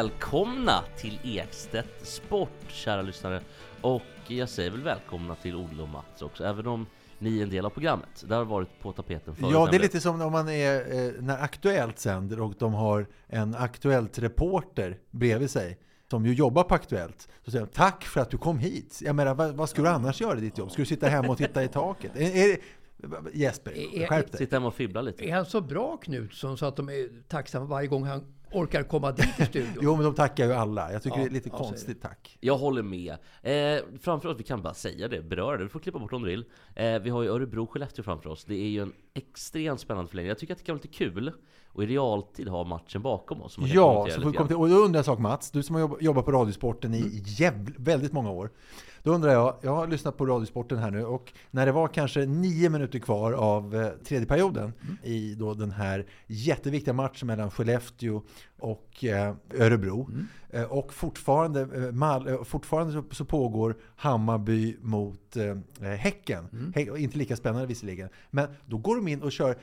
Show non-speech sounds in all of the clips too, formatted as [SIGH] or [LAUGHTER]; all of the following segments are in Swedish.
Välkomna till Ekstedt Sport, kära lyssnare. Och jag säger väl välkomna till Olle och Mats också, även om ni är en del av programmet. Det har varit på tapeten förut. Ja, det är lite som om man är eh, när Aktuellt sänder och de har en Aktuellt-reporter bredvid sig som ju jobbar på Aktuellt. Så säger de, tack för att du kom hit. Jag menar, vad, vad ska du annars göra i ditt jobb? Ska du sitta hemma och titta i taket? Är, är, Jesper, Är- skärp dig. Sitta hemma och fibbla lite. Är han så bra Knutsson så att de är tacksamma varje gång han orkar komma dit i studion? [LAUGHS] Jo, men de tackar ju alla. Jag tycker Ja, det är lite konstigt tack. Jag håller med. Eh, framför oss, vi kan bara säga det, beröra det. Du får klippa bort om du vill. Eh, vi har ju Örebro-Skellefteå framför oss. Det är ju en extremt spännande förlängning. Jag tycker att det kan vara lite kul och i realtid ha matchen bakom oss. Ja, så får vi komma till, och då undrar jag en sak Mats, du som har jobb- jobbat på Radiosporten i jävl, väldigt många år. Då undrar jag, jag har lyssnat på Radiosporten här nu och när det var kanske nio minuter kvar av eh, tredje perioden i då den här jätteviktiga matchen mellan Skellefteå och eh, Örebro. Eh, och fortfarande, eh, Mal, fortfarande så, pågår Hammarby mot eh, Häcken. Hä- inte lika spännande visserligen. Men då går de in och kör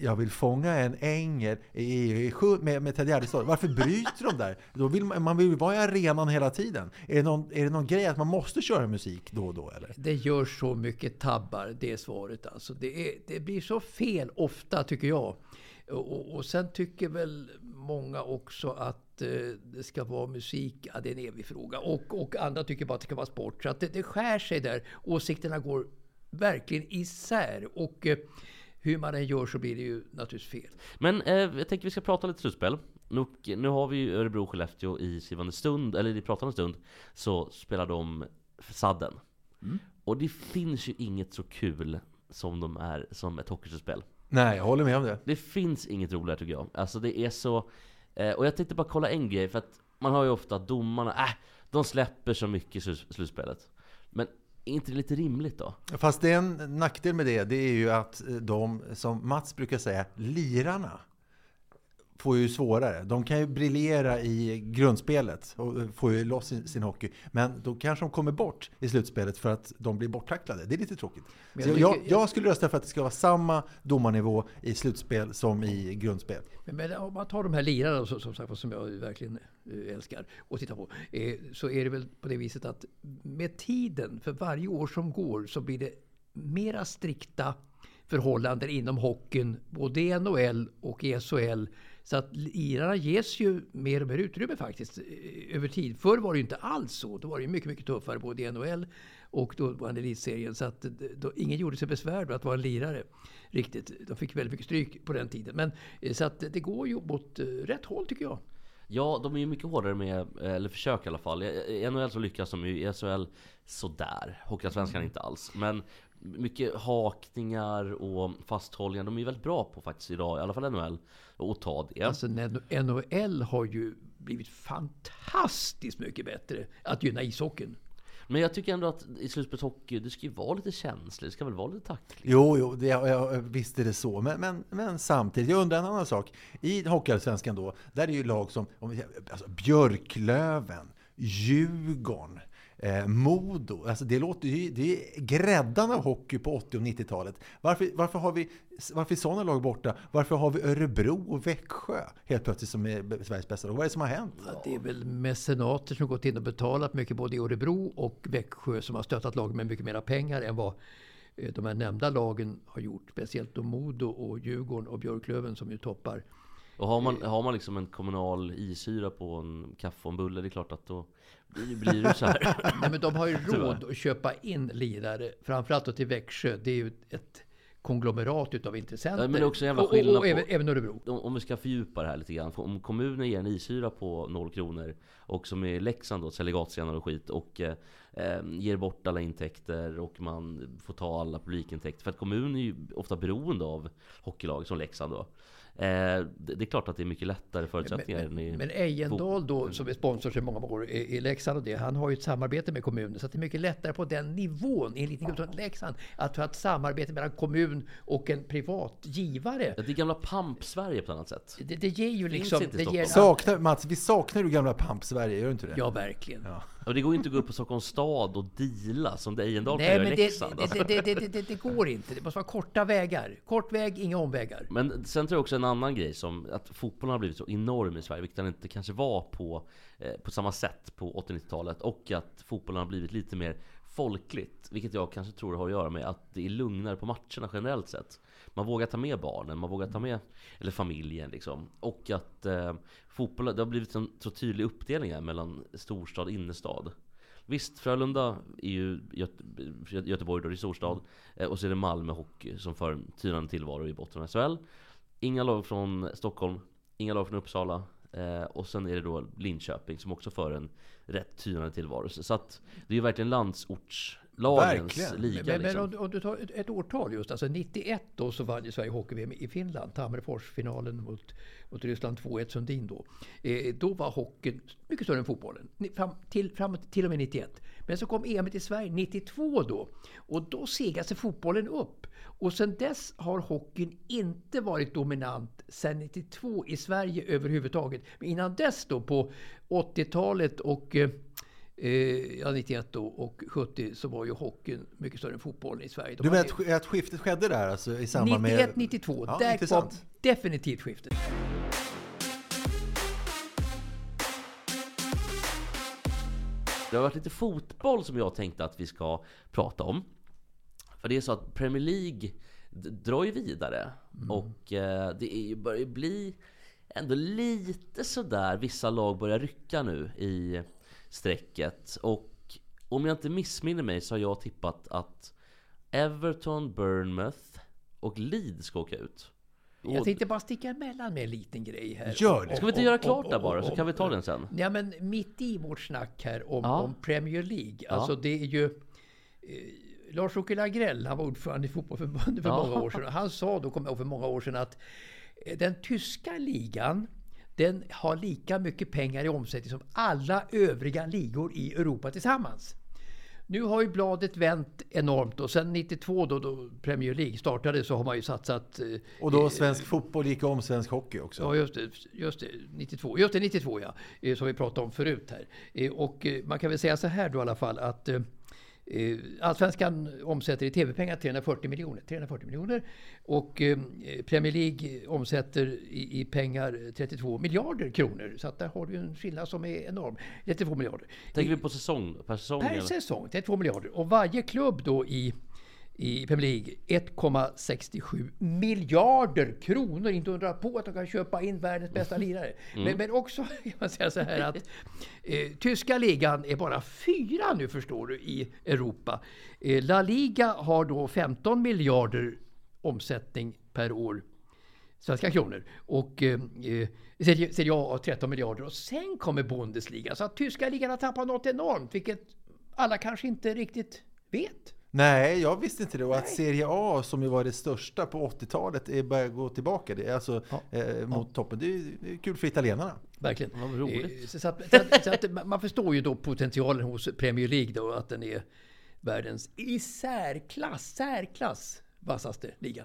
Jag vill fånga en ängel i, med, med Ted Gärdestad. Varför bryter de där? Då vill man, man vill vara i arenan hela tiden. Är det, någon, är det någon grej att man måste köra musik då och då eller? Det gör så mycket tabbar, det svaret alltså. Det, är, det blir så fel ofta tycker jag. Och, och sen tycker väl många också att eh, det ska vara musik, ja, det är en evig fråga. Och, och andra tycker bara att det ska vara sport. Så att det, det skär sig där. Åsikterna går verkligen isär. Och eh, hur man än gör så blir det ju naturligtvis fel. Men eh, jag tänker vi ska prata lite slutspel. Nu, nu har vi ju Örebro-Skellefteå i skrivande stund, eller i pratande stund, så spelar de sadden. Och det finns ju inget så kul som de är som ett hockeyslutspel. Nej, jag håller med om det. Det finns inget roligare tycker jag. Alltså det är så... Eh, och jag tänkte bara kolla en grej, för att man har ju ofta att domarna, äh, de släpper så mycket i slut- slutspelet. Men är inte det lite rimligt då? Fast det är en nackdel med det, det är ju att eh, de, som Mats brukar säga, lirarna får ju svårare. De kan ju briljera i grundspelet och får ju loss sin, sin hockey. Men då kanske de kommer bort i slutspelet för att de blir borttacklade. Det är lite tråkigt. Jag jag, tycker- jag skulle rösta för att det ska vara samma domarnivå i slutspel som i grundspel. Men, men om man tar de här lirarna som, som, sagt, som jag verkligen eh, älskar att titta på. Eh, så är det väl på det viset att med tiden, för varje år som går, så blir det mera strikta förhållanden inom hockeyn, både i NHL och i SHL. Så att lirarna ges ju mer och mer utrymme faktiskt eh, över tid. Förr var det ju inte alls så. Då var det ju mycket, mycket tuffare både i NHL och då var det elitserien. Så att eh, då, ingen gjorde sig besvär med att vara en lirare. Riktigt. De fick väldigt mycket stryk på den tiden. Men, eh, så att det går ju åt rätt håll tycker jag. Ja, de är ju mycket hårdare med, eller försök i alla fall. I i NHL så lyckas de ju, i SHL sådär. Hockeyallsvenskan inte alls. Men mycket hakningar och fasthållningar, de är ju väldigt bra på faktiskt idag, i alla fall NHL, att ta det. Alltså NHL har ju blivit fantastiskt mycket bättre att gynna ishockeyn. Men jag tycker ändå att i slutspelshockey, det ska ju vara lite känsligt, det ska väl vara lite tackling? Jo, jo det, ja, visst är det så. Men, men, men samtidigt, jag undrar en annan sak. I Hockeyallsvenskan då, där är det ju lag som alltså Björklöven, Djurgården, eh, Modo. Alltså det, låter, ju- det är gräddan av hockey på 80 och 90-talet. Varför, varför har vi varför är sådana lag borta? Varför har vi Örebro och Växjö helt plötsligt som är Sveriges bästa lag? Vad är det som har hänt? Ja, det är väl mecenater som gått in och betalat mycket både i Örebro och Växjö som har stöttat lagen med mycket mera pengar än vad eh, de här nämnda lagen har gjort. Speciellt då Modo och Djurgården och Björklöven som ju toppar. Och har man, har man liksom en kommunal isyra på en kaffe och en bulle, det är klart att då blir, det så här. [LAUGHS] Nej, men de har ju [LAUGHS] råd att köpa in lirare. Framförallt då till Växjö. Det är ju ett konglomerat utav intressenter. Ja, men det är också en jävla och, och, skillnad och på- även, även Örebro. Om, om vi ska fördjupa det här lite grann. Om kommunen ger en isyra på 0 kronor och som i Leksand då, säljer gatscener och skit och eh, eh, ger bort alla intäkter och man får ta alla publikintäkter. För att kommunen är ju ofta beroende av hockeylag som Leksand då. Eh, det, är klart att det är mycket lättare förutsättningar än i... Men, men Ejendal då, som är sponsor sedan många år i, i Leksand och det, han har ju ett samarbete med kommunen. Så att det är mycket lättare på den nivån i en liten grupp som Leksand att ha ett samarbete mellan kommun och en privat givare. Ja, det är gamla Pamp-Sverige på ett annat sätt. Det, det ger ju liksom... Det ger. Saknar, Mats, vi saknar ju gamla Pamp-Sverige, gör du inte det? ja, verkligen. Och det går inte att gå upp på Stockholms stad och deala som Ejendal kan göra men i det, Leksand. alltså. det, det, det, det, det, det går inte. Det måste vara korta vägar. Kort väg, inga omvägar. Men sen tror jag också en annan grej som att fotbollen har blivit så enorm i Sverige, vilket den inte kanske var på, eh, på samma sätt på 80-90-talet. Och att fotbollen har blivit lite mer folkligt, vilket jag kanske tror har att göra med att det är lugnare på matcherna generellt sett. Man vågar ta med barnen, man vågar ta med eller familjen liksom. Och att eh, fotbollen, det har blivit en så tydlig uppdelning här mellan storstad och innerstad. Visst, Frölunda är ju Göte Göteborg då, det är storstad. Eh, och så är det Malmö Hockey som för en tynande tillvaro i botten av SHL. Inga lag från Stockholm, inga lag från Uppsala. Eh, och sen är det då Linköping som också för en rätt tynande tillvaro. Så att det är ju verkligen landsorts... Verkligen. liga. Men, men liksom. om, du- om du tar ett, ett årtal just, alltså 91 då så vann ju Sverige hockey-VM i Finland. Tammerfors-finalen mot, mot Ryssland 2-1 Sundin då. Eh, då var hockeyn mycket större än fotbollen. Fram till, fram till och med 91. Men så kom EM till Sverige 92 då. Och då segade sig fotbollen upp. Och sen dess har hockeyn inte varit dominant sen 92 i Sverige överhuvudtaget. Men innan dess då på 80-talet och eh, Eh, ja, 91 då och 70 så var ju hockeyn mycket större än fotbollen i Sverige. De Du menar hade- att, sk- att skiftet skedde där alltså, i samband med... 91, 92. Ja, där kom intressant. definitivt skiftet. Det har varit lite fotboll som jag tänkte att vi ska prata om. För det är så att Premier League drar ju vidare. Och eh, det är ju, börjar ju bli ändå lite sådär. Vissa lag börjar rycka nu i strecket. Och om jag inte missminner mig så har jag tippat att Everton, Bournemouth och Leeds ska åka ut. Jag tänkte bara sticka emellan med en liten grej här. Gör det. Ska vi inte göra klart där bara, så kan vi ta den sen? Ja, men mitt i vårt snack här om, Ja. om Premier League. Alltså det är ju... Eh, Lars-Åke Lagrell, han var ordförande i fotbollförbundet för Ja. många år sedan. Han sa då, kommer jag ihåg, för många år sedan att eh, den tyska ligan den har lika mycket pengar i omsättning som alla övriga ligor i Europa tillsammans. Nu har ju bladet vänt enormt och sen 92 då, då Premier League startade så har man ju satsat eh, Och då svensk fotboll gick om svensk hockey också. Ja, just det. Just det, 92. Just det, 92 ja. Eh, Som vi pratade om förut här. Eh, Och eh, man kan väl säga så här då i alla fall att eh, Allsvenskan omsätter i tv-pengar 340 miljoner. 340 miljoner. Och eh, Premier League omsätter i, i pengar 32 miljarder kronor. Så att där har du en skillnad som är enorm. 32 miljarder. Tänker vi på säsong, per säsong? Per säsong, 32 miljarder. Och varje klubb då i, i Premier League 1,67 miljarder kronor. Inte undra på att de kan köpa in världens bästa lirare. Men, men också [LAUGHS] kan man säga så här att eh, tyska ligan är bara fyra nu förstår du i Europa. Eh, La Liga har då 15 miljarder omsättning per år svenska kronor. Och eh, eh, Serie A har 13 miljarder och sen kommer Bundesliga. Så att tyska ligan har tappat något enormt, vilket alla kanske inte riktigt vet. Nej, jag visste inte det. Och att Serie A, som ju var det största på 80-talet, är börjar gå tillbaka. Det är alltså eh, mot toppen. Det är, kul för italienarna. Verkligen. Vad roligt. Eh, Så, att, så, att, så att man förstår ju då potentialen hos Premier League då, att den är världens i särklass, särklass vassaste liga.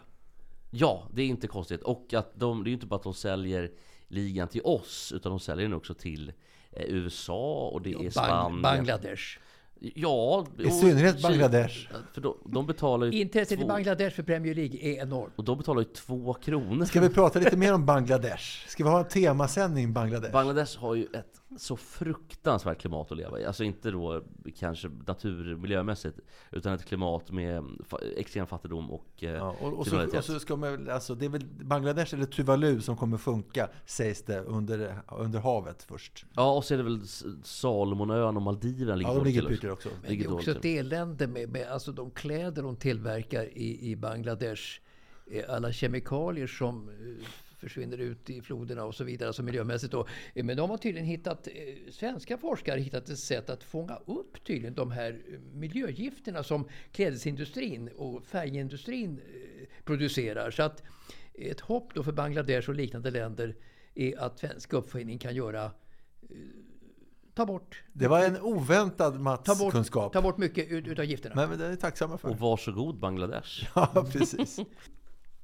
Ja, det är inte konstigt. Och att de, det är ju inte bara att de säljer ligan till oss, utan de säljer den också till eh, USA och det är Spanien. Bangladesh. Ja, I synnerhet Bangladesh. För de, de betalar ju Intresset i två, Bangladesh för Premier League är enormt. och de betalar ju två kronor. Ska vi prata lite mer om Bangladesh? Ska vi ha en temasändning Bangladesh? Bangladesh har ju ett så fruktansvärt klimat att leva i. Alltså inte då kanske naturmiljömässigt, utan ett klimat med extrem fattigdom och, eh, Ja, och, och, så, och så ska man, alltså, det är väl Bangladesh eller Tuvalu som kommer funka, sägs det, under, under havet först. Ja, och så är det väl Salomonöarna och Maldiverna ligger Ja, de ligger pyrt också. Men det är också ett elände med, med alltså de kläder de tillverkar i, i Bangladesh. Eh, Alla kemikalier som eh, försvinner ut i floderna och så vidare, alltså miljömässigt. Då. Eh, Men de har tydligen hittat, eh, svenska forskare har hittat ett sätt att fånga upp tydligen de här eh, miljögifterna som klädesindustrin och färgindustrin producerar. Så att ett hopp då för Bangladesh och liknande länder är att svensk uppfinning kan göra ta bort, Det var en oväntad ta Mats-kunskap. ta bort mycket ut, utav gifterna. Men, men det är tacksamma för. Och varsågod Bangladesh. [LAUGHS] Ja, precis.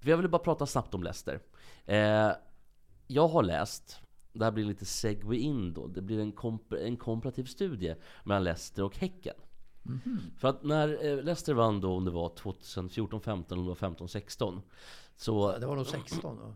Jag vill bara prata snabbt om Leicester. Eh, jag har läst, det här blir lite segway in då, det blir en, komp en komparativ studie mellan Leicester och Häcken. För att när eh, Leicester vann då, om det var 2014, 15 eller om det var 15, 16. Så det var nog 16 då.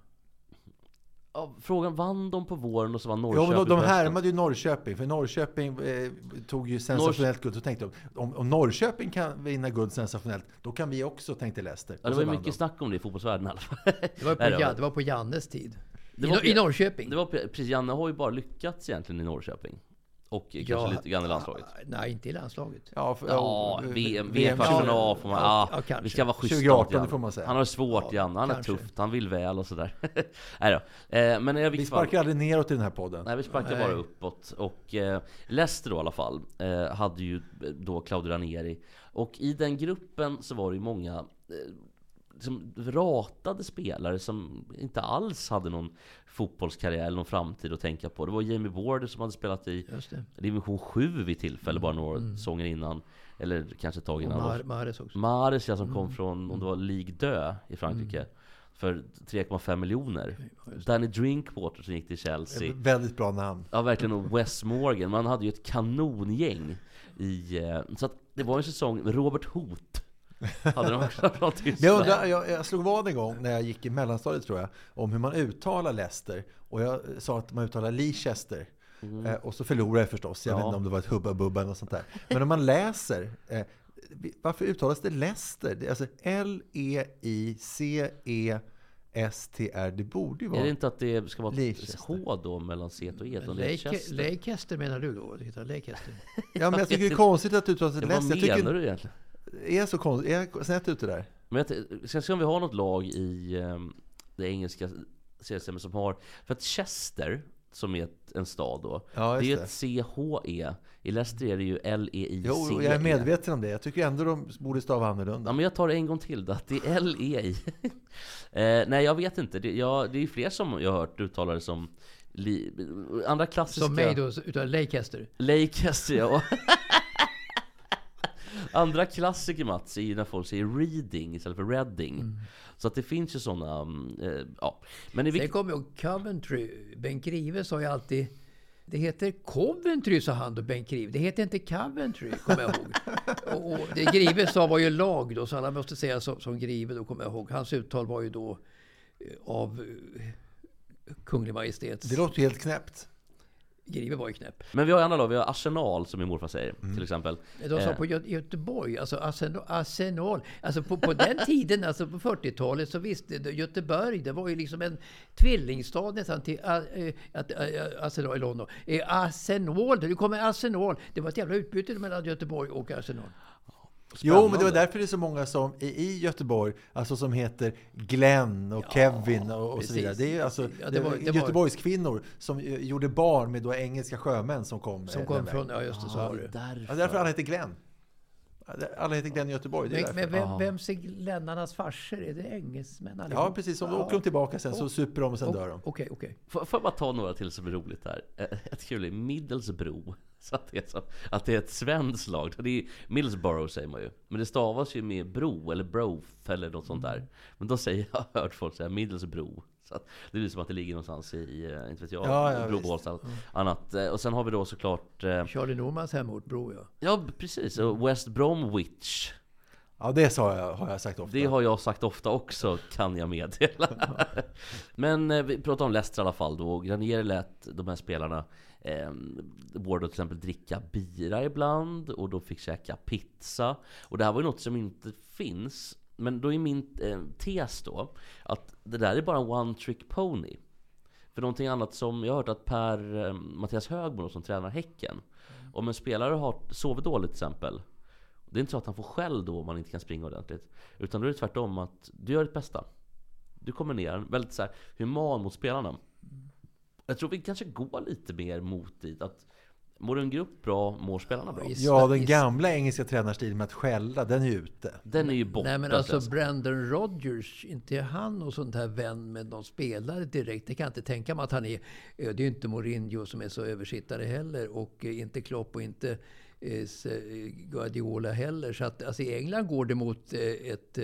Ja, frågan, vann de på våren och så Ja, Norrköping men de, härmade ju Norrköping, för Norrköping eh, tog ju sensationellt guld. Så tänkte de, om, om Norrköping kan vinna guld sensationellt, då kan vi också, tänkte Leicester. Ja, det var mycket de. snack om det i fotbollsvärlden i alla fall. Det var, på, [LAUGHS] Nej, det ja, det var på Jannes tid. Det I, var I Norrköping. Det var pre- precis, Janne har ju bara lyckats egentligen i Norrköping. Och kanske lite grann i landslaget. Nej, inte i landslaget. Ja, för, Ja, eh, VM, VM VM-kvartsfinal får man... Ja, Ja, ja, kanske. vi ska vara schyssta 2018, mot Janne. det får man säga. Han har det svårt Ja, Janne, han är kanske. tufft, han vill väl och sådär. [LAUGHS] Nej då. Eh, men i Vi fall... sparkar aldrig neråt i den här podden. Nej vi sparkar Nej. bara uppåt. Och eh, Leicester då i alla fall eh, hade ju då Claudio Ranieri. Och i den gruppen så var det ju många eh, som ratade spelare som inte alls hade någon fotbollskarriär eller någon framtid att tänka på. Det var Jamie Ward som hade spelat i division 7 vid tillfälle bara några säsonger innan. Eller kanske ett tag Och innan. Mar- Mahrez också. Mahrez ja, som kom från, om det var Ligue 2 i Frankrike. För 3,5 miljoner. Danny Drinkwater som gick till Chelsea. Väldigt bra namn. Ja verkligen, och Wes Morgan. Man hade ju ett kanongäng i... eh, Så att det var en säsong, Robert Hoth [LAUGHS] hade de också från Men jag, Tyskland. undrar, jag, jag slog vad en gång när jag gick i mellanstadiet tror jag, om hur man uttalar Leicester. Och jag sa att man uttalar Leicester. Eh, och så förlorade jag förstås. Jag Ja. vet inte om det var ett hubba bubba eller sånt där. Men om man läser, eh, varför uttalas det Leicester? Det är alltså L-E-I-C-E-S-T-R. Det borde ju vara... Är det inte att det ska vara ett. H då mellan C och E? Leicester. Menar du då? Det heter Leicester. Ja, men jag tycker det är konstigt att Ja, vad Leicester. Jag menar tycker, du egentligen? Är så konstigt? Är jag snett ute där? Men jag ska se om vi har något lag i um, det engelska seriesystemet som har... För att Chester, som är ett, en stad då, Ja, det är just ett C-H-E. I Leicester är det ju L-E-I-C-E. Jo, jag är medveten om det. Jag tycker ändå de borde stava annorlunda. Ja, men jag tar det en gång till då, att det är L-E-I. [LAUGHS] eh, nej, jag vet inte. Det, jag, det är fler som jag har hört uttala det som... Li, andra klassiska... Som mig då, utav Leicester. Leicester, ja. [LAUGHS] Andra klassiker Mats är ju när folk säger reading istället för reading. Så att det finns ju sådana, eh, ja. Men Sen vilket... kommer jag ihåg Coventry. Bengt Grive sa ju alltid det heter Coventry, sa han då, Bengt Grive. Det heter inte Coventry, kommer jag ihåg. [LAUGHS] och, och det Grive sa var ju lag då, så alla måste säga som, som Grive då, kommer jag ihåg. Hans uttal var ju då eh, av eh, Kunglig Majestäts... Det låter helt knäppt. Grive var ju knäpp. Men vi har andra lag, vi har Arsenal som min morfar säger till exempel. De sa Eh. på Gö- Göteborg, alltså Arsenal, Arsenal. Alltså på, på den [LAUGHS] tiden, alltså på 40-talet, så visste Göteborg, det var ju liksom en tvillingstad nästan till att, äh, Arsenal i London. Eh, Arsenal, nu kommer Arsenal. Det var ett jävla utbyte mellan Göteborg och Arsenal. Jo, men det var Spännande. därför det är så många som i, i Göteborg, alltså som heter Glenn och Kevin och, och så vidare. Det är alltså Ja, det var- det var- Göteborgs kvinnor som eh, gjorde barn med då engelska sjömän som kom. Som kom från, ja just det, så Ja, var det. därför. Ja, därför alla heter Glenn. Alla heter Glenn i Göteborg. Det är Men, men vem, Ja. vem ser Glennarnas farsor? Är det engelsmän allihop? Ja, precis. Om då åker de tillbaka sen så super de och sen O- dör de. Okej, okej. Får, får jag bara ta några till som är roligt här? Eh, Ett kul är Middlesbro. [LAUGHS] Så att, det är så, att det är ett svenskt lag. Det är Middlesbrough säger man ju. Men det stavas ju med bro eller brof eller något sånt där. Men då säger [LAUGHS] jag, har hört folk säga Middlesbro. Så att det är som att det ligger någonstans i, eh, inte vet jag, Ja, ja, Bro visst. Bålstad. Annat. Eh, Och sen har vi då såklart, eh, Charlie Normans hemort, Bro ja. ja precis, och West Bromwich. Ja, det sa jag, har jag sagt ofta. Det har jag sagt ofta också, kan jag meddela. [LAUGHS] Men eh, vi pratar om Leicester i alla fall då. Granier lät de här spelarna eh, borde till exempel dricka bira ibland och då fick käka pizza. Och det här var ju något som inte finns. Men då är min eh, tes då att det där är bara en one trick pony. För någonting annat som jag har hört att Per eh, Mattias Högmo som tränar Häcken. Om en spelare har sovit dåligt till exempel. Det är inte så att han får skäll då om man inte kan springa ordentligt. Utan då är det tvärtom att du gör ditt bästa. Du kommer ner väldigt så här human mot spelarna. Jag tror vi kanske går lite mer mot dit att Mår en grupp bra, mår spelarna bra? Ja, den gamla engelska tränarstilen med att skälla, den är ute. Den är ju borta. Nej men alltså Brandon Rodgers, inte är han någon sån här vän med någon spelare direkt. Det kan jag inte tänka mig att han är. Det är ju inte Mourinho som är så översittare heller. Och inte Klopp och inte Guardiola heller. Så att alltså, i England går det mot ett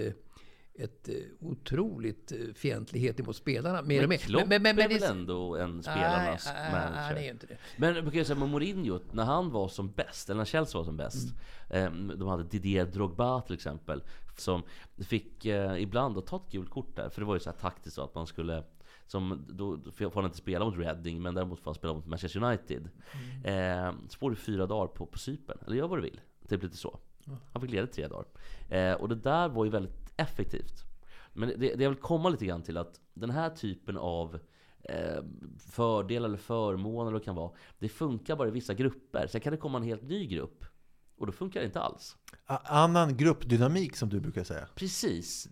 ett otroligt fientlighet mot spelarna. Mer men mer. Klopp men, men, men, är väl ändå en spelarnas nej, manager? Nej, är inte det. Men man kan ju säga med Mourinho, när han var som bäst, eller när Chelsea var som bäst. Mm. De hade Didier Drogba till exempel. Som fick eh, ibland ta ett gult kort där. För det var ju så här taktiskt så att man skulle som, då får han inte spela mot Reading, men däremot får han spela mot Manchester United. Mm. Eh, så får du fyra dagar på, på Cypern, eller gör vad du vill. Typ lite så. Han fick leda tre dagar. Eh, och det där var ju väldigt effektivt. Men det, det jag vill komma lite grann till att den här typen av eh, fördel eller förmåner det kan vara. Det funkar bara i vissa grupper. Sen kan det komma en helt ny grupp. Och då funkar det inte alls. Annan gruppdynamik som du brukar säga. Precis.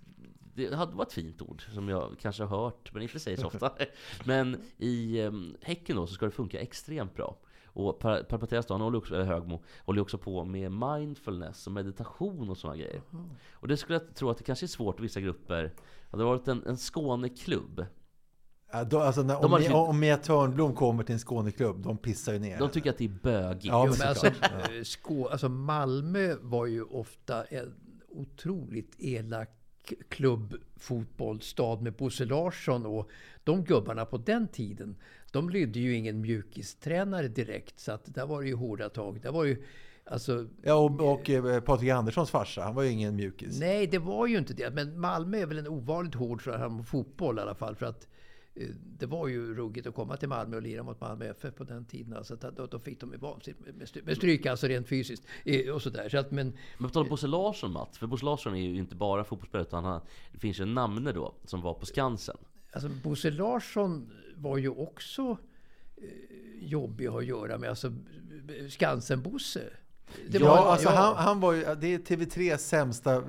Det var ett fint ord som jag kanske har hört, men inte säger så ofta. [LAUGHS] men i eh, Häcken då så ska det funka extremt bra. Och Mattias han håller också, eller Högmo, håller också på med mindfulness och meditation och sådana grejer. Mm. Och det skulle jag tro att det kanske är svårt i vissa grupper. Hade det varit en, en Skåneklubb Ja, då, alltså när, om, har- om Mia Törnblom kommer till en Skåneklubb, de pissar ju ner De tycker att det är bögigt. Ja, men men alltså, eh, Skå, alltså Malmö var ju ofta en otroligt elak klubbfotbollsstad med Bosse Larsson och de gubbarna på den tiden. De lydde ju ingen mjukistränare direkt så att där var det ju hårda tag. Där var ju alltså Ja, och, och eh, Patrik Anderssons farsa, han var ju ingen mjukis. Nej, det var ju inte det. Men Malmö är väl en ovanligt hård så här med fotboll i alla fall. För att eh, det var ju ruggigt att komma till Malmö och lira mot Malmö FF på den tiden. Alltså, att då, då fick de ju vansinnigt med, stry- med stryk, alltså rent fysiskt. eh, Och sådär. Så att, men Men på tal om Bosse Larsson Mats, för Bosse Larsson är ju inte bara fotbollsspelare utan han, det finns ju en namne då som var på Skansen alltså, Bosse Larsson var ju också eh, jobbig att ha att göra med. Alltså Skansen-Bosse. Det ja, var- alltså ja. Han, han var ju, det är TV3s sämsta eh,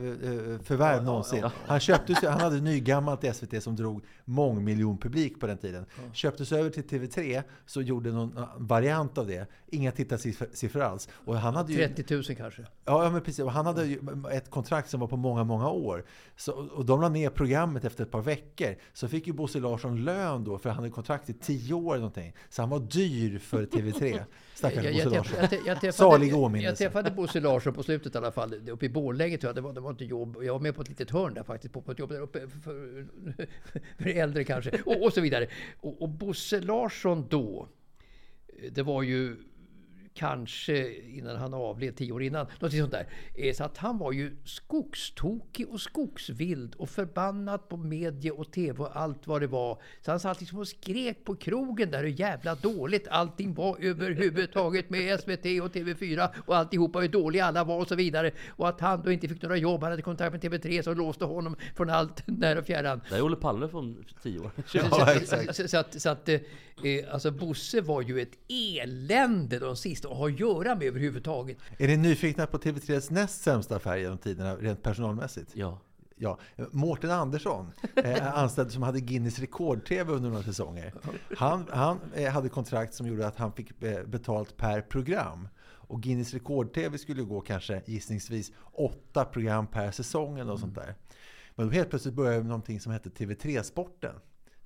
förvärv någonsin. Han köptes han hade nygammalt i SVT som drog mångmiljonpublik på den tiden. Köptes över till TV3 så gjorde någon eh, variant av det. Inga tittarsiffror alls. Och han hade ju, 30 000 kanske. Ja, ja, men precis. Och han hade ju ett kontrakt som var på många, många år. Så, och de la ner programmet efter ett par veckor. Så fick ju Bosse Larsson lön då, för han hade kontrakt i tio år eller någonting. Så han var dyr för TV3. [LAUGHS] Stackars Bosse Larsson. Salig åminnelse. Jag träffade Bosse Larsson på slutet i alla fall, uppe i Borlänge tror jag. Det var, det var inte jobb. Jag var med på ett litet hörn där faktiskt, på, på ett jobb där uppe för, [LAUGHS] för, äldre kanske. Och, och så vidare. Och, och Bosse Larsson då, det var ju kanske innan han avled, tio år innan, något sånt där. Eh, Så att han var ju skogstokig och skogsvild och förbannad på media och tv och allt vad det var. Så han satt liksom och skrek på krogen där hur jävla dåligt allting var överhuvudtaget med SVT och TV4 och alltihopa hur dåliga alla var och så vidare. Och att han då inte fick några jobb, han hade kontakt med TV3 som låste honom från allt [LAUGHS] nära och fjärran. Där är Olle Palme från tio år. [LAUGHS] Ja, exakt. Så, så att, så att eh, alltså Bosse var ju ett elände de sista att ha att göra med överhuvudtaget. Är ni nyfikna på TV3s näst sämsta affär genom tiderna, rent personalmässigt? Ja. Ja, Mårten Andersson, eh, anställd som hade Guinness rekord-TV under några säsonger. Han, han eh, hade kontrakt som gjorde att han fick eh, betalt per program. Och Guinness rekord-TV skulle gå kanske gissningsvis åtta program per säsong eller något sånt där. Men då helt plötsligt började någonting som hette TV3-sporten.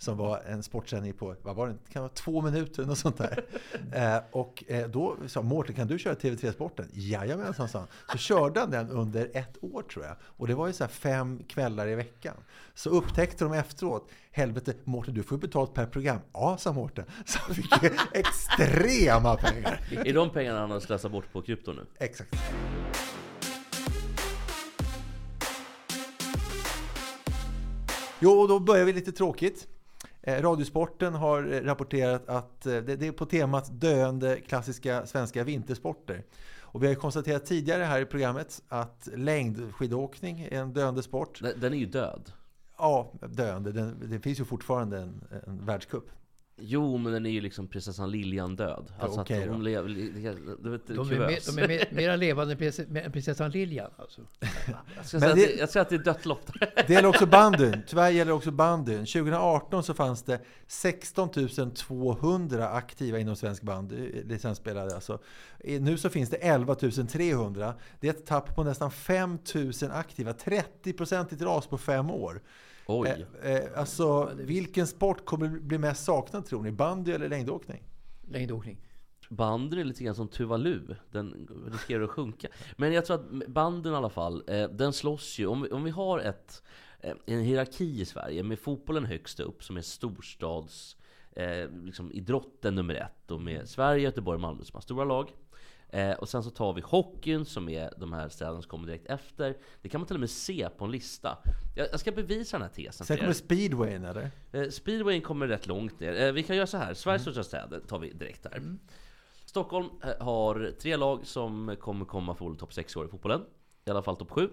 Som var en sportsändning på, vad var det, kan vara två minuter något sånt där. [LAUGHS] Eh, och eh, då sa Mårten, kan du köra TV3-sporten? Jajamensan, sa han. Så [LAUGHS] körde han den under ett år tror jag. Och det var ju så här fem kvällar i veckan. Så upptäckte de efteråt, helvete, Mårten du får ju betalt per program. Ja, sa Mårten. Så han fick [LAUGHS] extrema pengar. Är de pengarna han har slösat bort på krypto nu? Exakt. Jo, och då börjar vi lite tråkigt. Eh, Radiosporten har eh, rapporterat att eh, det, är på temat döende klassiska svenska vintersporter. Och vi har konstaterat tidigare här i programmet att längdskidåkning är en döende sport. Den, den är ju död. Ja, döende. Den, det finns ju fortfarande en, en världscup. Jo, men den är ju liksom prinsessan Lilian död. Alltså okej att då. hon lever... De är, mer, kuvös. de är mer, mera levande än prinsess- än prinsessan Lilian. Alltså. Jag ska Men säga att det- det, jag säger att det är dött lopp. Det gäller också bandyn. Tyvärr gäller också bandyn. 2018 så fanns det 16 200 aktiva inom svensk bandy, licensspelare alltså. Eh, Nu så finns det 11 300. Det är ett tapp på nästan 5 000 aktiva. 30-procentigt ras på fem år. Oj. Eh, eh, alltså, vilken sport kommer bli mest saknad tror ni? Bandy eller längdåkning? Längdåkning. Bandyn är lite grann som Tuvalu. Den riskerar att sjunka. Men jag tror att bandyn i alla fall, eh, den slåss ju. Om, vi- om vi har ett, eh, en hierarki i Sverige med fotbollen högst upp som är storstads eh, liksom idrotten nummer ett. Och med Sverige, Göteborg Malmö som har stora lag. Eh, och sen så tar vi hockeyn som är de här städerna som kommer direkt efter. Det kan man till och med se på en lista. Jag, jag ska bevisa den här tesen Sen kommer er. speedwayen eller? Eh, Speedwayen kommer rätt långt ner. Eh, Vi kan göra så här. Sveriges största städer tar vi direkt här. Stockholm eh, har tre lag som kommer komma förmodligen topp 6 i år i fotbollen. I alla fall topp 7.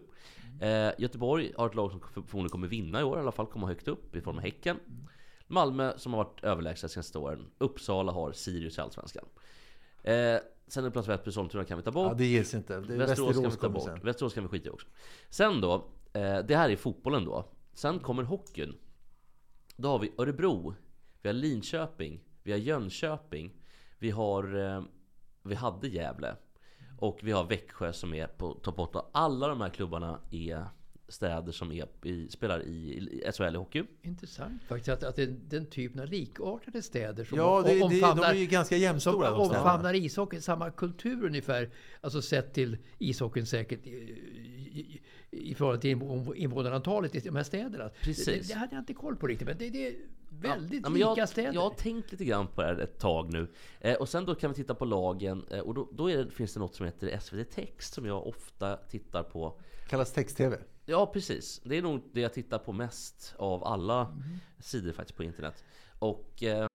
Eh, Göteborg har ett lag som förmodligen kommer vinna i år, i alla fall komma högt upp i form av Häcken. Malmö som har varit överlägsna senaste åren. Uppsala har Sirius i Allsvenskan. Eh, sen är det plats Väsby, Sollentuna kan vi ta bort. Ja, det ges inte. Det är Västerås kan vi Västerås ta bort. sen. Västerås kan vi skita i också. Sen då, eh, det här är fotbollen då. Sen kommer hockeyn. Då har vi Örebro, vi har Linköping, vi har Jönköping, vi har, eh, vi hade Gävle och vi har Växjö som är på topp 8. Alla de här klubbarna är städer som är i, spelar i, i SHL i hockey. Intressant faktiskt att, att det är den typen av likartade städer som Ja, det, det, de omfamnar, är ju ganska som jämnstora de städerna. omfamnar ishockey, samma kultur ungefär. Alltså sett till ishockeyn säkert i, i, i förhållande till inv- invånarantalet i de här städerna. Precis. Det, det hade jag inte koll på riktigt, men det, det är väldigt Ja, men lika jag, städer. Jag har tänkt lite grann på det här ett tag nu. Eh, och sen då kan vi titta på lagen. Eh, och då, då är det, finns det något som heter SVT Text som jag ofta tittar på. Kallas text-tv. Ja, precis. Det är nog det jag tittar på mest av alla sidor faktiskt på internet. Och eh,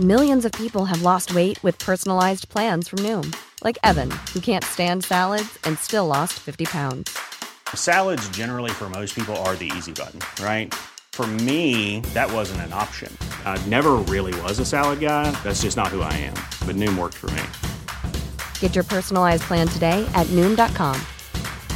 Millions of people have lost weight with personalized plans from Noom, like Evan, who can't stand salads and still lost 50 pounds. Salads, generally, for most people, are the easy button, right? For me, that wasn't an option. I never really was a salad guy. That's just not who I am. But Noom worked for me. Get your personalized plan today at Noom.com.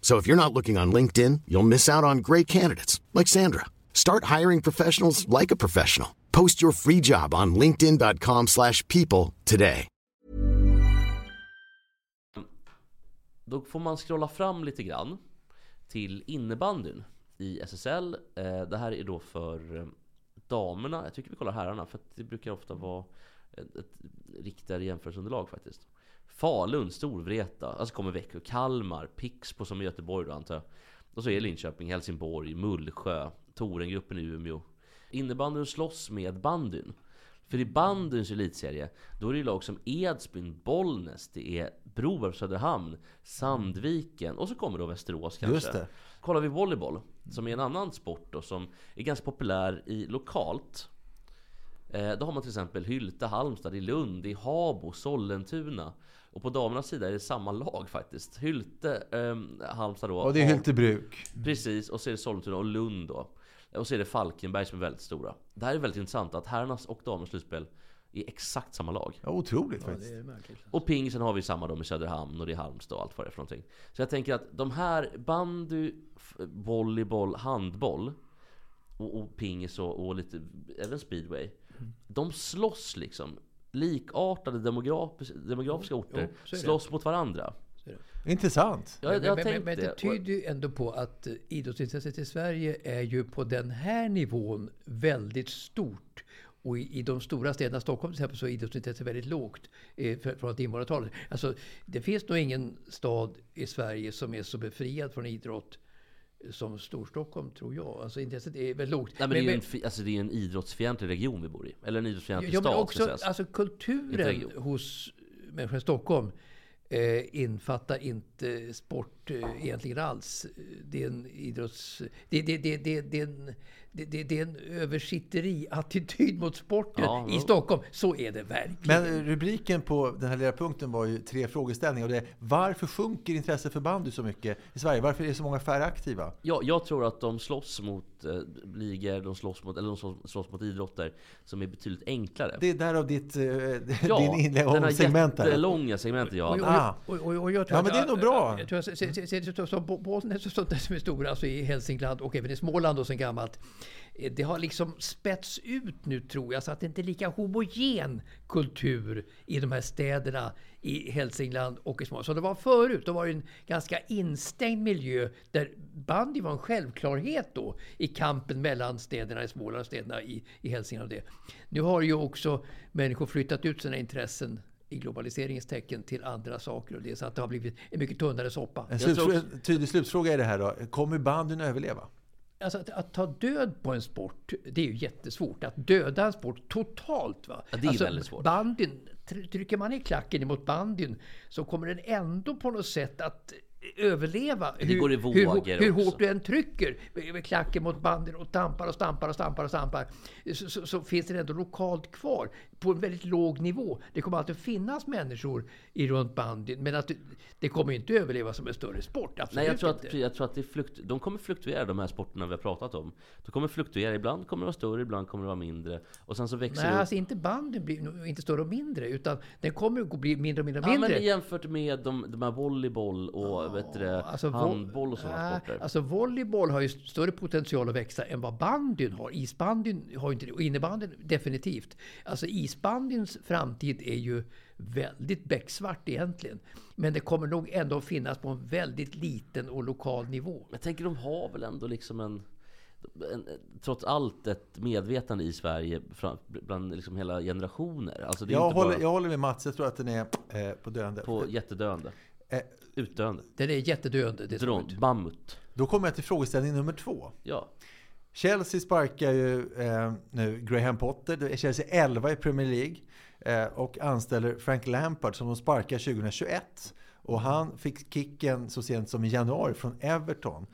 So if you're not looking on LinkedIn, you'll miss out on great candidates like Sandra. Start hiring professionals like a professional. Post your free job on linkedin.com/people slash people today. då får man scrolla fram lite grann till innebandyn i SSL. Eh, det här är då för eh, damerna. Jag tycker vi kollar herrarna för det brukar ofta vara ett, ett riktigare jämförelseunderlag faktiskt. Falun, Storvreta, alltså kommer Växjö, Kalmar, Pixbo som i Göteborg då antar jag. Och så är Linköping, Helsingborg, Mullsjö, Torengruppen i Umeå. Innebandyn slåss med bandyn. För i bandyns elitserie, då är det ju lag som Edsbyn, Bollnäs, det är Broberg, Söderhamn, Sandviken och så kommer då Västerås kanske. Just det. Kollar vi volleyboll, som är en annan sport då, som är ganska populär i lokalt. Eh, då har man till exempel Hylte, Halmstad, i Lund, i Habo, Sollentuna. Och på damernas sida är det samma lag faktiskt. Hylte, ehm, Halmstad då. Och det är Hyltebruk. Precis, och så är det Sollentuna och Lund då. Och så är det Falkenberg som är väldigt stora. Det här är väldigt intressant att herrarnas och damernas slutspel är exakt samma lag. Ja, otroligt Ja, faktiskt. det är märkligt. Och pingisen har vi samma då med Söderhamn och det är Halmstad och allt vad det är för någonting. Så jag tänker att de här bandy, volleyboll, handboll och, och pingis och, och lite, även speedway. De slåss liksom. Likartade demografis, demografiska orter jo, slåss mot varandra. Intressant. Ja, jag, jag men, men, men det tyder ju ändå på att eh, idrottsintresset i Sverige är ju på den här nivån väldigt stort. Och i, i de stora städerna, Stockholm till exempel, så är idrottsintresset väldigt lågt eh, för, från invånarantalet. Alltså, det finns nog ingen stad i Sverige som är så befriad från idrott som Storstockholm, tror jag. Alltså intresset är väldigt lågt. Nej, men, det är ju en, alltså, det är en idrottsfientlig region vi bor i. Eller en idrottsfientlig Ja, men stad, också alltså, kulturen hos människor i Stockholm eh, infattar inte sport eh, egentligen alls. Det är en idrotts... Det, det, det, det, det, är en, det, det, det är en översitteri-attityd mot sporten Ja, i ja. Stockholm. Så är det verkligen. Men rubriken på den här lilla punkten var ju tre frågeställningar. Och det är, varför sjunker intresset för bandy så mycket i Sverige? Varför är det så många färre aktiva? Ja, jag tror att de slåss mot eh, ligor, de slåss mot, eller de slåss, slåss mot idrotter som är betydligt enklare. Det är därav ditt, eh, ja, din inlägg om här segment här. jättelånga segmentet jag Och. Ah. och, och, och, jag tror Ja, att- men det är nog bra. Som där som är stora, alltså i Hälsingland och även i Småland och sen gammalt. Eh, Det har liksom spets ut nu tror jag, så att det inte är lika homogen kultur i de här städerna i Hälsingland och i Småland som det var förut. Då var det en ganska instängd miljö där bandy var en självklarhet då i kampen mellan städerna i Småland och städerna i, i Hälsingland. Och det. Nu har ju också människor flyttat ut sina intressen i globaliseringens tecken till andra saker. Och det, så att det har blivit en mycket tunnare soppa. En, också- en tydlig slutfråga är det här då. Kommer bandyn överleva? Alltså att, att ta död på en sport, det är ju jättesvårt. Att döda en sport totalt. Va? Ja, det är alltså, väldigt svårt. Bandyn, tr- trycker man i klacken emot bandyn så kommer den ändå på något sätt att överleva. Det går i hur, vågor hur också. hårt du än trycker med klacken mot bandyn och stampar och stampar och stampar och stampar så, så, så finns den ändå lokalt kvar på en väldigt låg nivå. Det kommer alltid finnas människor i runt bandyn men att det, kommer inte överleva som en större sport. Absolut Nej, jag tror, inte. att, jag tror att det flukt, de kommer fluktuera, de här sporterna vi har pratat om. De kommer fluktuera. Ibland kommer det vara större, ibland kommer det vara mindre. Och sen så växer Nej, det alltså inte bandyn blir inte större och mindre, utan den kommer att bli mindre och mindre och Ja, mindre. men jämfört med de, de här volleyboll och vet du, det, Alltså, handboll och sådana Nej, sporter. Alltså volleyboll har ju större potential att växa än vad bandyn har. Isbandyn har ju inte det. Och innebandyn definitivt. Alltså isbandyns framtid är ju väldigt becksvart egentligen. Men det kommer nog ändå att finnas på en väldigt liten och lokal nivå. Jag tänker de har väl ändå liksom en, en trots allt ett medvetande i Sverige bland liksom hela generationer. Alltså det är Jag inte håller, bara jag håller med Mats. Jag tror att den är eh, på döende. på jättedöende. Eh, Utdöende. Den är jättedöende. Det är Dron, mammut. Då kommer jag till frågeställning nummer två. Ja. Chelsea sparkar ju eh, nu Graham Potter. Chelsea 11 i Premier League. Eh, och anställer Frank Lampard som de sparkar 2021. Och han fick kicken så sent som i januari från Everton.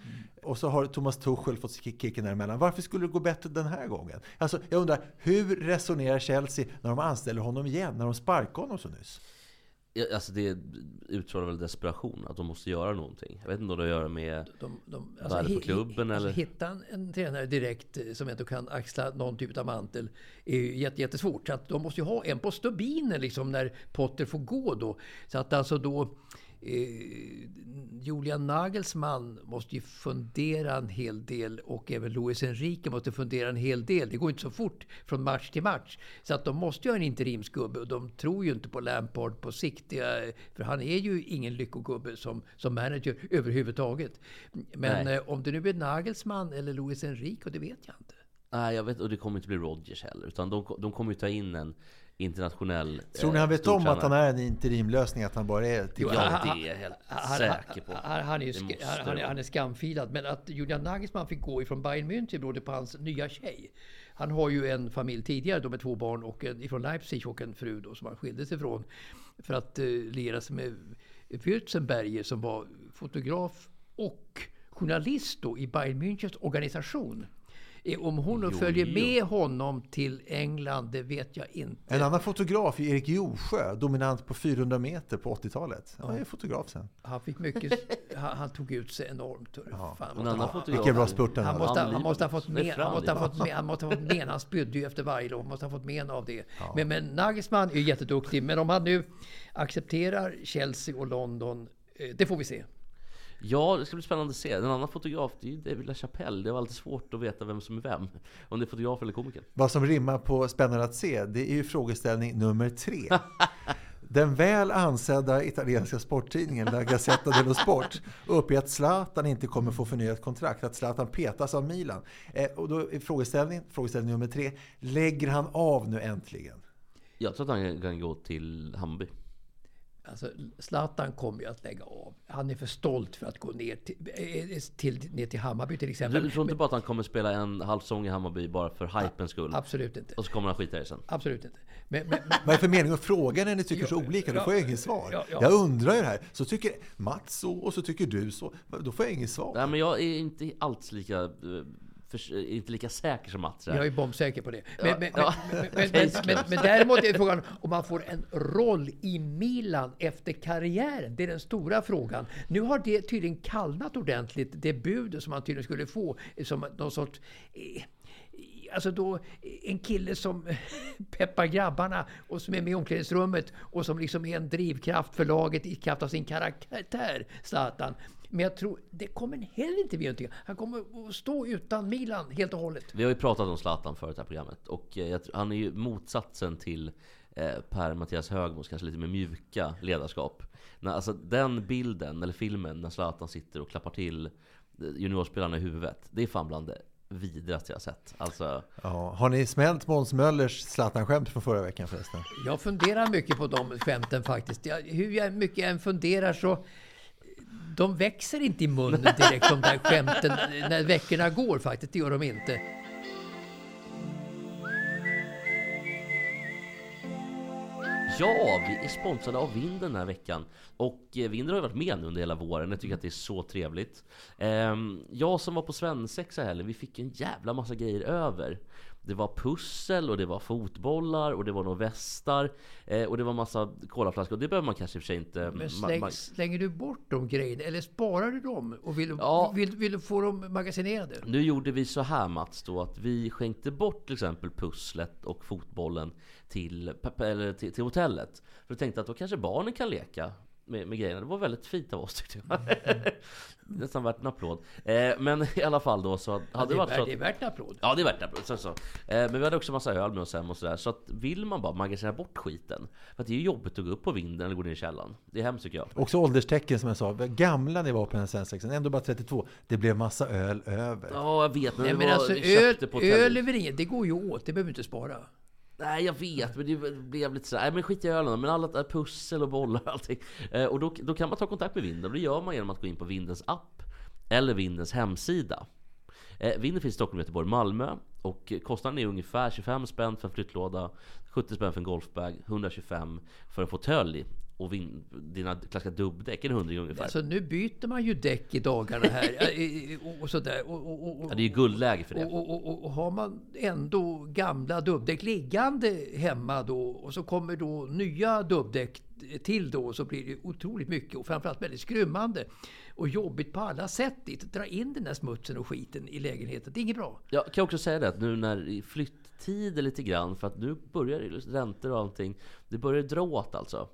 Och så har Thomas Tuchel fått kick- kicken däremellan. Varför skulle det gå bättre den här gången? Alltså, jag undrar, hur resonerar Chelsea när de anställer honom igen? När de sparkar honom så nyss? Alltså det utstrålar väl desperation, att de måste göra någonting. Jag vet inte om det har att göra med De, de, Värde på hi- klubben, alltså, eller? Hitta en, en tränare direkt eh, som ändå kan axla någon typ av mantel är ju jätte, jättesvårt. Så att de måste ju ha en på stubinen liksom när Potter får gå då. Så att alltså då Julian Nagelsmann måste ju fundera en hel del och även Luis Enrique måste fundera en hel del. Det går inte så fort från match till match. Så att de måste ju ha en interimsgubbe och de tror ju inte på Lampard på sikt. För han är ju ingen lyckogubbe som, som manager överhuvudtaget. Men Nej. eh, om det nu är Nagelsmann eller Luis Enrique, det vet jag inte. Nej, jag vet, och det kommer inte bli Rodgers heller. Utan de, de kommer ju ta in en internationell Tror ni han eh, vet om att han är en interimlösning? Att han bara är till Ja, det är jag helt Han, säker på. han, han, är sk- han, han, är- skamfilad. Men att Julian Nagelsmann fick gå ifrån Bayern München berodde på hans nya tjej. Han har ju en familj tidigare då med två barn och en, ifrån Leipzig och en fru då som han skilde sig från. För att eh, liera sig med Würzenberger som var fotograf och journalist då i Bayern Münchens organisation. Eh, Om hon Jo, följer jo. med honom till England, det vet jag inte. En annan fotograf Erik Jorsjö, dominant på 400 meter på 80-talet. Han är fotograf sen. Han fick mycket, [LAUGHS] han, han tog ut sig enormt. En annan han- fotograf. Vilken bra spurt Han hade. måste, han, måste ha fått men, han, måste ha fått men, han måste ha fått men. Han spydde ju efter varje lopp. Han måste ha fått men av det. Men, men Nagelsmann är jätteduktig. Men om han nu accepterar Chelsea och London, eh, det får vi se. Ja, det ska bli spännande att se. En annan fotograf, det är ju David LaChapelle. Det var alltid svårt att veta vem som är vem. Om det är fotograf eller komiker. Vad som rimmar på spännande att se, det är ju frågeställning nummer tre. [LAUGHS] Den väl ansedda italienska sporttidningen La Gazzetta dello Sport uppger att Zlatan inte kommer få förnyat kontrakt, att Zlatan petas av Milan. Eh, och då är frågeställning, frågeställning nummer tre, lägger han av nu äntligen? Jag tror att han kan gå till Hammarby. Alltså, Zlatan kommer ju att lägga av. Han är för stolt för att gå ner till, eh, till, ner till Hammarby till exempel. Du tror inte bara att han kommer spela en halv säsong i Hammarby bara för hypens skull? Absolut inte. Och så kommer han skita i det sen? Absolut inte. Men, men, men, Vad är det för mening att fråga när ni tycker så olika? Då får jag inget svar. Ja, ja. Jag undrar ju det här. Så tycker Mats så och så tycker du så. Då får jag inget svar. Nej men jag är inte alls lika, eh, för, inte lika säker som Mats. jag är bombsäker på det. Men, men, ja. men, [LAUGHS] men, men, men, men däremot är frågan om man får en roll i Milan efter karriären. Det är den stora frågan. Nu har det tydligen kallnat ordentligt, det bud som man tydligen skulle få som någon sorts eh, Alltså då en kille som [LAUGHS] peppar grabbarna och som är med i omklädningsrummet och som liksom är en drivkraft för laget i kraft av sin karaktär, Zlatan. Men jag tror, det kommer heller inte bli någonting. Han kommer att stå utan Milan helt och hållet. Vi har ju pratat om Zlatan förut i det här programmet och eh, jag han är ju motsatsen till eh, Per-Mattias Högmos kanske lite mer mjuka ledarskap. När, alltså den bilden, eller filmen, när Zlatan sitter och klappar till eh, juniorspelarna i huvudet. Det är fan bland det vidrigaste jag har sett. Alltså, Ja, har ni smält Måns Möllers Zlatan-skämt från förra veckan förresten? Jag funderar mycket på de skämten faktiskt. Jag, hur jag mycket jag än funderar så de växer inte i munnen direkt de där skämten när veckorna går faktiskt. Det gör de inte. Ja, vi är sponsrade av Vind den här veckan. Och eh, Vind har ju varit med nu under hela våren. Jag tycker att det är så trevligt. Ehm, jag som var på svensexa heller, vi fick en jävla massa grejer över. Det var pussel och det var fotbollar och det var nog västar. eh, Och det var massa colaflaskor. Det behöver man kanske i och för sig inte... Men släng, ma- slänger du bort de grejerna eller sparar du dem? Och vill, Ja. vill, vill du få dem magasinerade? Nu gjorde vi så här Mats då att vi skänkte bort till exempel pusslet och fotbollen till, eller till, till hotellet. För jag tänkte att då kanske barnen kan leka med, med grejerna. Det var väldigt fint av oss tyckte jag. [LAUGHS] Nästan värt en applåd. Eh, men i alla fall då så hade Ja, det varit så värt, att, det är värt en applåd. Ja det är värt en applåd. Så, så. Eh, men vi hade också massa öl med oss hem och sådär. Så att vill man bara magasinera bort skiten. För att det är ju jobbigt att gå upp på vinden eller gå ner i källaren. Det är hemskt tycker jag. Också ålderstecken som jag sa. Gamla ni var på den här svensexan, ändå bara 32. Det blev massa öl över. Ja jag vet men, Nej, vi men var, alltså vi öl, öl är väl inget, det går ju åt, det behöver du inte spara. Nej jag vet, men det blev lite sådär, nej men skit i ölen men alla pussel och bollar och allting. Eh, och då, då kan man ta kontakt med Vinden och det gör man genom att gå in på Vindens app eller Vindens hemsida. Eh, vinden finns i Stockholm, Göteborg, Malmö och kostnaden är ungefär 25 spänn för en flyttlåda, 70 spänn för en golfbag, 125 för en fåtölj och vin, dina klassiska dubbdäck, en hundring ungefär. Alltså nu byter man ju däck i dagarna här. [LAUGHS] och, sådär. Och, och, och, ja, det är ju guldläge för det. Och, har man ändå gamla dubbdäck liggande hemma då och så kommer då nya dubbdäck till då så blir det otroligt mycket och framförallt väldigt skrymmande och jobbigt på alla sätt. Dra in den där smutsen och skiten i lägenheten. Det är inget bra. Jag kan också säga det att nu när flytttider lite grann för att nu börjar räntor och allting. Det börjar dra åt alltså.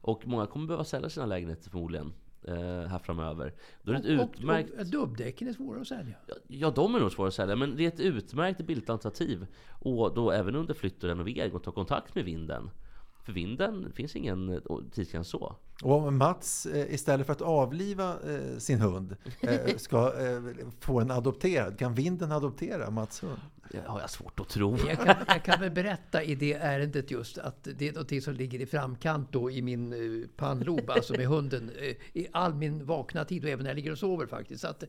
Och många kommer behöva sälja sina lägenheter förmodligen. Eh, här framöver. Då är ett Och, utmärkt... och, och dubbdäcken är svåra att sälja. Ja, de är nog svåra att sälja, men det är ett utmärkt billigt alternativ. Och då även under flytt och renovering och ta kontakt med vinden. För vinden finns ingen tidsgräns så. Och om Mats eh, istället för att avliva eh, sin hund eh, [LAUGHS] ska få en adopterad, kan vinden adoptera Mats hund? Det har jag svårt att tro. Jag kan, jag kan väl berätta i det ärendet just att det är något som ligger i framkant då i min pannlob, alltså med hunden, i all min vakna tid och även när jag ligger och sover faktiskt. Så att,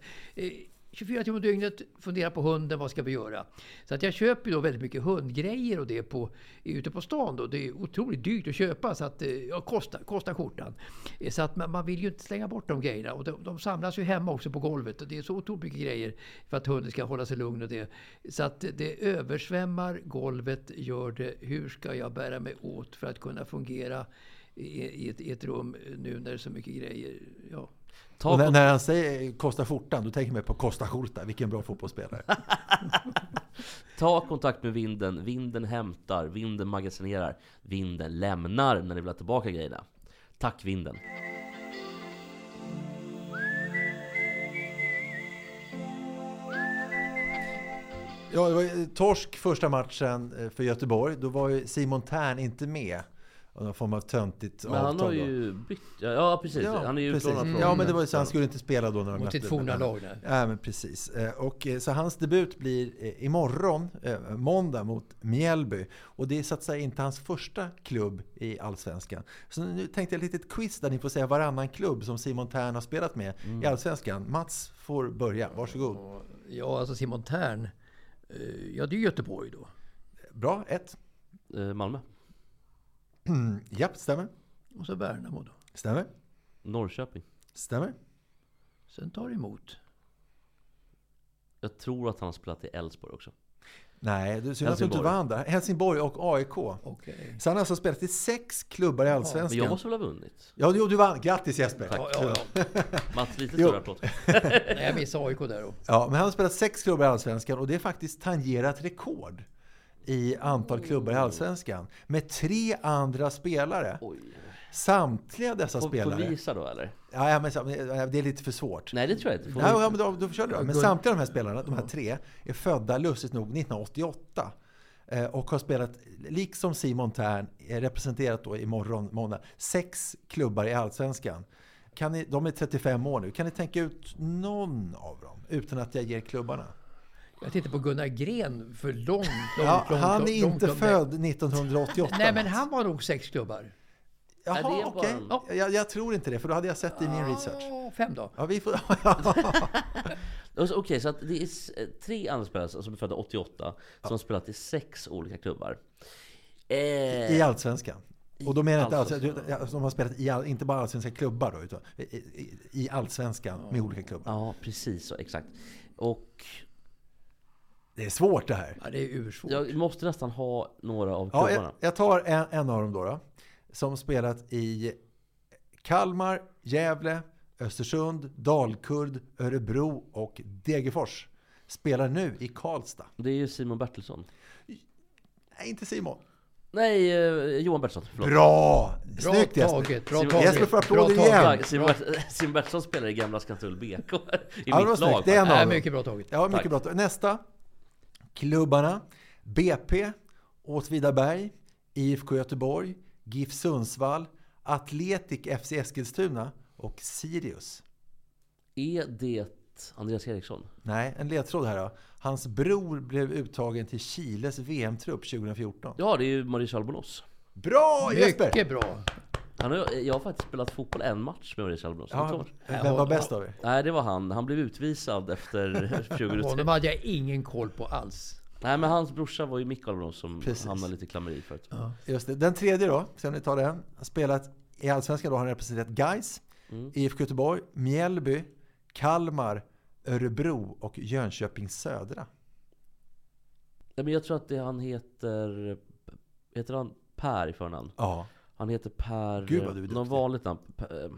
24 timmar om dygnet, fundera på hunden, vad ska vi göra? Så att jag köper då väldigt mycket hundgrejer och det på, ute på stan då. Det är otroligt dyrt att köpa så att eh, ja, kostar, kostar skjortan. Eh, så att man, man vill ju inte slänga bort de grejerna. Och de, de samlas ju hemma också på golvet. Och det är så otroligt mycket grejer för att hunden ska hålla sig lugn och det. Så att det översvämmar golvet, gör det. Hur ska jag bära mig åt för att kunna fungera i, i, ett, i ett rum nu när det är så mycket grejer? Ja. Ta när, när han säger Kosta skjortan, då tänker man på Kosta skjorta. Vilken bra fotbollsspelare. [LAUGHS] Ta kontakt med vinden. Vinden hämtar, vinden magasinerar, vinden lämnar när ni vill ha tillbaka grejerna. Tack vinden! Ja, det var torsk första matchen eh, för Göteborg. Då var ju Simon Tern inte med. Någon form av töntigt Men han har då. ju bytt. Ja, ja precis. han är ju precis. utlånad från... Ja, men det var ju så han skulle inte spela då när de Mot sitt forna lag. Ja, men precis. Eh, Och, eh, så hans debut blir eh, imorgon, måndag, mot Mjällby. Och det är så att säga inte hans första klubb i Allsvenskan. Så nu tänkte jag ett litet quiz där ni får säga varannan klubb som Simon Tern har spelat med i Allsvenskan. Mats får börja, varsågod. Ja, alltså Simon Tern. Ja, det är Göteborg då. Bra, ett. Malmö. [CLEARS THROAT] Japp, stämmer. Och så Värnamo då. Stämmer. Norrköping. Stämmer. Sen tar emot. Jag tror att han har spelat i Elfsborg också. Nej, du synd att du inte vann där. Helsingborg och AIK. Okej. Så han har alltså spelat i sex klubbar i Men Allsvenskan. jag måste väl ha vunnit? Ja, jo, du vann. Grattis Jesper! Ja, ja, ja. [LAUGHS] Mats, lite större applåd. [LAUGHS] Nej, jag missade AIK där då. Ja, men han har spelat sex klubbar i Allsvenskan och det är faktiskt tangerat rekord i antal klubbar i Allsvenskan. Med tre andra spelare. Oj. Samtliga dessa Får, får spelare. visa då eller? Ja, ja, men det är lite för svårt. Nej det tror jag inte. Får Ja, men då, då kör du då. Men samtliga de här spelarna, de här tre, är födda lustigt nog 1988. eh, Och har spelat, liksom Simon Tern, är representerat då imorgon, måndag, sex klubbar i Allsvenskan. Kan ni, de är 35 år nu. Kan ni tänka ut någon av dem utan att jag ger klubbarna? Jag tittar på Gunnar Gren för långt, långt, Ja, långt, han är långt, inte långt född 1988. Nej, men han var nog sex klubbar. Jaha, okej. bara Jag, jag tror inte det, för då hade jag sett det i min research. Ja, fem då. Ja, vi får... [LAUGHS] [LAUGHS] Okej, så att det är tre andra spelare som är födda 88 som har spelat i sex olika klubbar. Eh, I Allsvenskan. Och då menar jag inte Allsvenskan. alltså, de har spelat i, all- inte bara allsvenska klubbar då, utan i, i, i Allsvenskan med olika klubbar. Ja, precis så, exakt. Och Det är svårt det här. Ja, det är ursvårt. jag måste nästan ha några av Ja, klubbarna. jag, jag tar en, en av dem då, då. Som spelat i Kalmar, Gävle, Östersund, Dalkurd, Örebro och Degerfors. Spelar nu i Karlstad. Det är ju Simon Bertilsson. Nej, inte Simon. Nej, eh, Johan Bertilsson. Förlåt. Bra! Bra Snyggt Jesper! taget, bra Simon- taget. Jesper får applåder igen. taget. Ja, Simon, [LAUGHS] Simon Bertilsson spelar i gamla Skanstull BK. I Ja, mitt lag. Det är en av dem. mycket bra taget. Ja, mycket Tack. bra. Nästa. Klubbarna. BP, Åtvidaberg, IFK Göteborg, GIF Sundsvall, Atletic FC Eskilstuna och Sirius. Är det Andreas Eriksson? Nej, en ledtråd här då. Hans bror blev uttagen till Chiles VM-trupp 2014. Ja, det är ju Mauricio Albonos. Bra Jesper! Mycket bra. Han har, jag har faktiskt spelat fotboll en match med Mauricio Albonos. Ja, Ja. vem var bäst av er? Nej, det var han. Han blev utvisad efter [LAUGHS] 2003. Honom hade jag ingen koll på alls. Nej, men hans brorsa var ju Micke Albonos som Precis. hamnade lite i klammeri förut. Just det. Den tredje då, sen vi tar den. Har spelat i Allsvenskan då har han representerat Gais, Mm. IFK Göteborg, Mjällby, Kalmar, Örebro och Jönköping Södra. Nej, men jag tror att det han heter... Heter han Per i förnamn? Ja, Han heter Per... Gud, vad du är duktig. vanligt namn. Per, eh,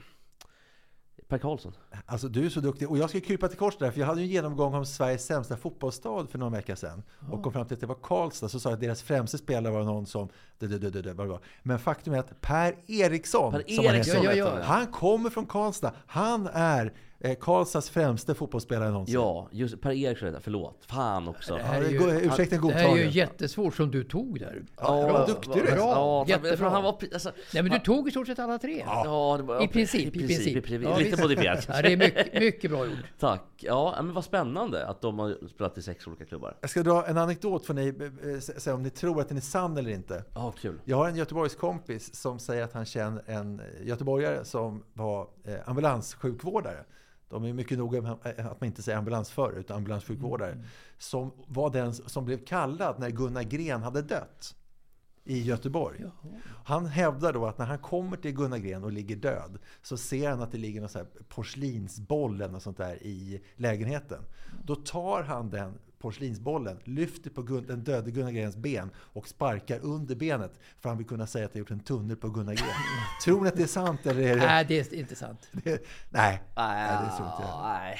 per Karlsson. alltså du är så duktig. Och jag ska krypa till kors där, för jag hade ju en genomgång om Sveriges sämsta fotbollsstad för någon vecka sedan. Och kom fram till att det var Karlstad. Så sa jag att deras främste spelare var någon som... Det, det, det, det, det, vad det var. Men faktum är att Per Eriksson, Per som han Eriksson heter, Ja, ja, ja. han kommer från Karlstad. Han är eh, Karlstads främste fotbollsspelare någonsin. Ja, just Per Eriksson. Förlåt. Fan också. Det här är ju- ursäkten Det här är ju godtagen. jättesvårt som du tog där. Ja, vad duktig du är. Bra, Ja, jättebra. han var, alltså, Nej, men du tog i stort sett alla tre. Ja, det var, I princip, I i princip. princip. i Ja, Lite modifierat. Ja, det är mycket, mycket bra gjort. Tack. Ja, men vad spännande att de har spelat i sex olika klubbar. Jag ska dra en anekdot för ni eh, säga om ni tror att den är sann eller inte. Ja, kul. Jag har en Göteborgs kompis som säger att han känner en göteborgare som var ambulanssjukvårdare. De är mycket noga med att man inte säger ambulansförare utan ambulanssjukvårdare. Som var den som blev kallad när Gunnar Gren hade dött i Göteborg. Han hävdar då att när han kommer till Gunnar Gren och ligger död så ser han att det ligger någon så här porslinsboll eller något sånt där i lägenheten. Då tar han den porslinsbollen, lyfter på Gun- den döde Gunnar Grens ben och sparkar under benet för han vill kunna säga att det har gjort en tunnel på Gunnar Gren. [LAUGHS] Tror ni att det är sant eller är det... Nej, det är inte sant. det nej, nej, det tror inte jag. Nej.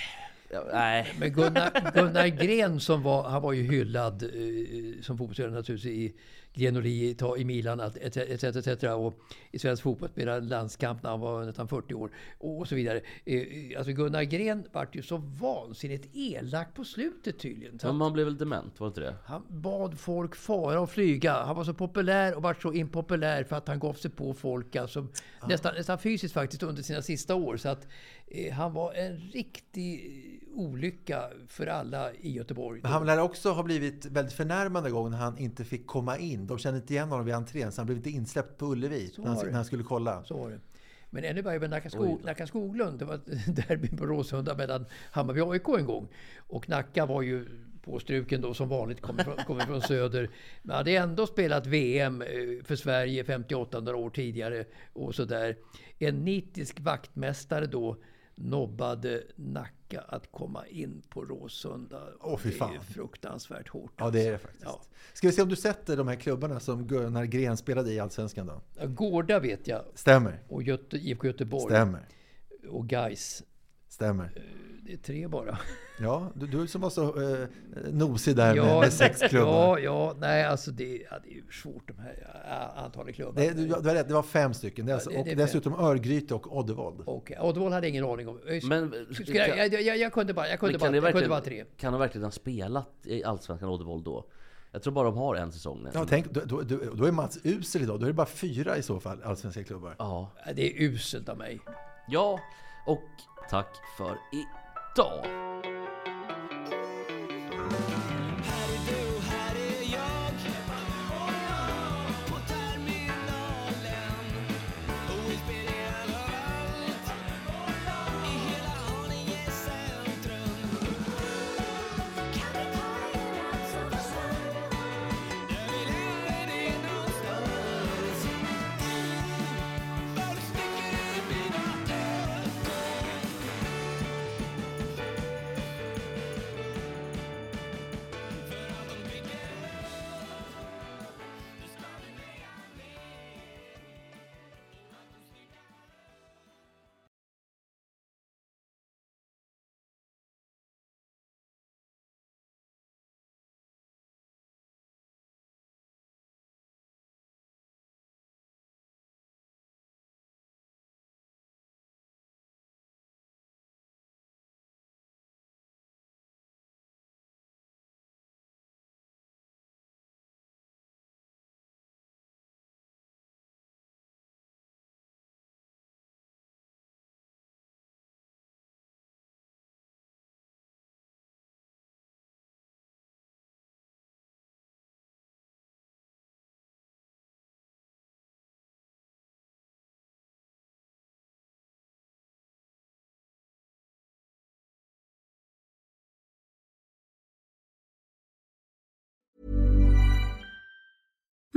Ja, nej. Men Gunnar, Gunnar Gren som var, han var ju hyllad eh, som fotbollsspelare naturligtvis i Grenoli i, Milan etc, etc, etc. Och i svensk fotboll spelade landskamp när han var nästan 40 år och, så vidare. Eh, alltså Gunnar Gren vart ju så vansinnigt elak på slutet tydligen. Så Men man blev väl dement, var det inte det? han bad folk fara och flyga. Han var så populär och vart så impopulär för att han gav sig på folk alltså, nästan, nästan fysiskt faktiskt under sina sista år. Så att eh, han var en riktig olycka för alla i Göteborg. Men han lär också ha blivit väldigt förnärmande gång när han inte fick komma in. De kände inte igen honom vid entrén, så han blev inte insläppt på Ullevi när han, när han skulle kolla. Så var det. Men ännu värre med Nacka, Skog, Skoglund. Det var ett [LAUGHS] derby på Råsunda mellan Hammarby och AIK en gång. Och Nacka var ju påstruken då som vanligt, kommer från, kommer från [LAUGHS] söder. Men hade ändå spelat VM eh, för Sverige 58 några år tidigare. Och sådär. En nitisk vaktmästare då nobbade Nacka att komma in på Råsunda. Åh, fy Det är fan. fruktansvärt hårt. Ja, det är det alltså. faktiskt. Ja. Ska vi se om du sätter de här klubbarna som Gunnar Gren spelade i Allsvenskan då? Ja, Gårda vet jag. Stämmer. Och Göte, IFK Göteborg. Stämmer. Och Gais. Stämmer. Det är tre bara. Ja, du, du som var så eh, nosig där med, Ja, med sex klubbar. Ja, ja, nej alltså det, ja, det är ju svårt de här antalet klubbar. Det, du, du har rätt, det var fem stycken. Det är alltså, det- det och fem. dessutom Örgryte och Oddevold. Okej, Oddevall hade jag ingen aning om. Jag- Men- skulle jag, jag, jag, jag kunde bara, jag kunde bara, det jag kunde bara tre. kan de verkligen ha spelat i Allsvenskan Oddevold då? Jag tror bara de har en säsong nu. Ja, tänk, då, då, då, är Mats usel idag. Då är det bara fyra i så fall allsvenska klubbar. Ja. Det är uselt av mig. Ja, och tack för idag.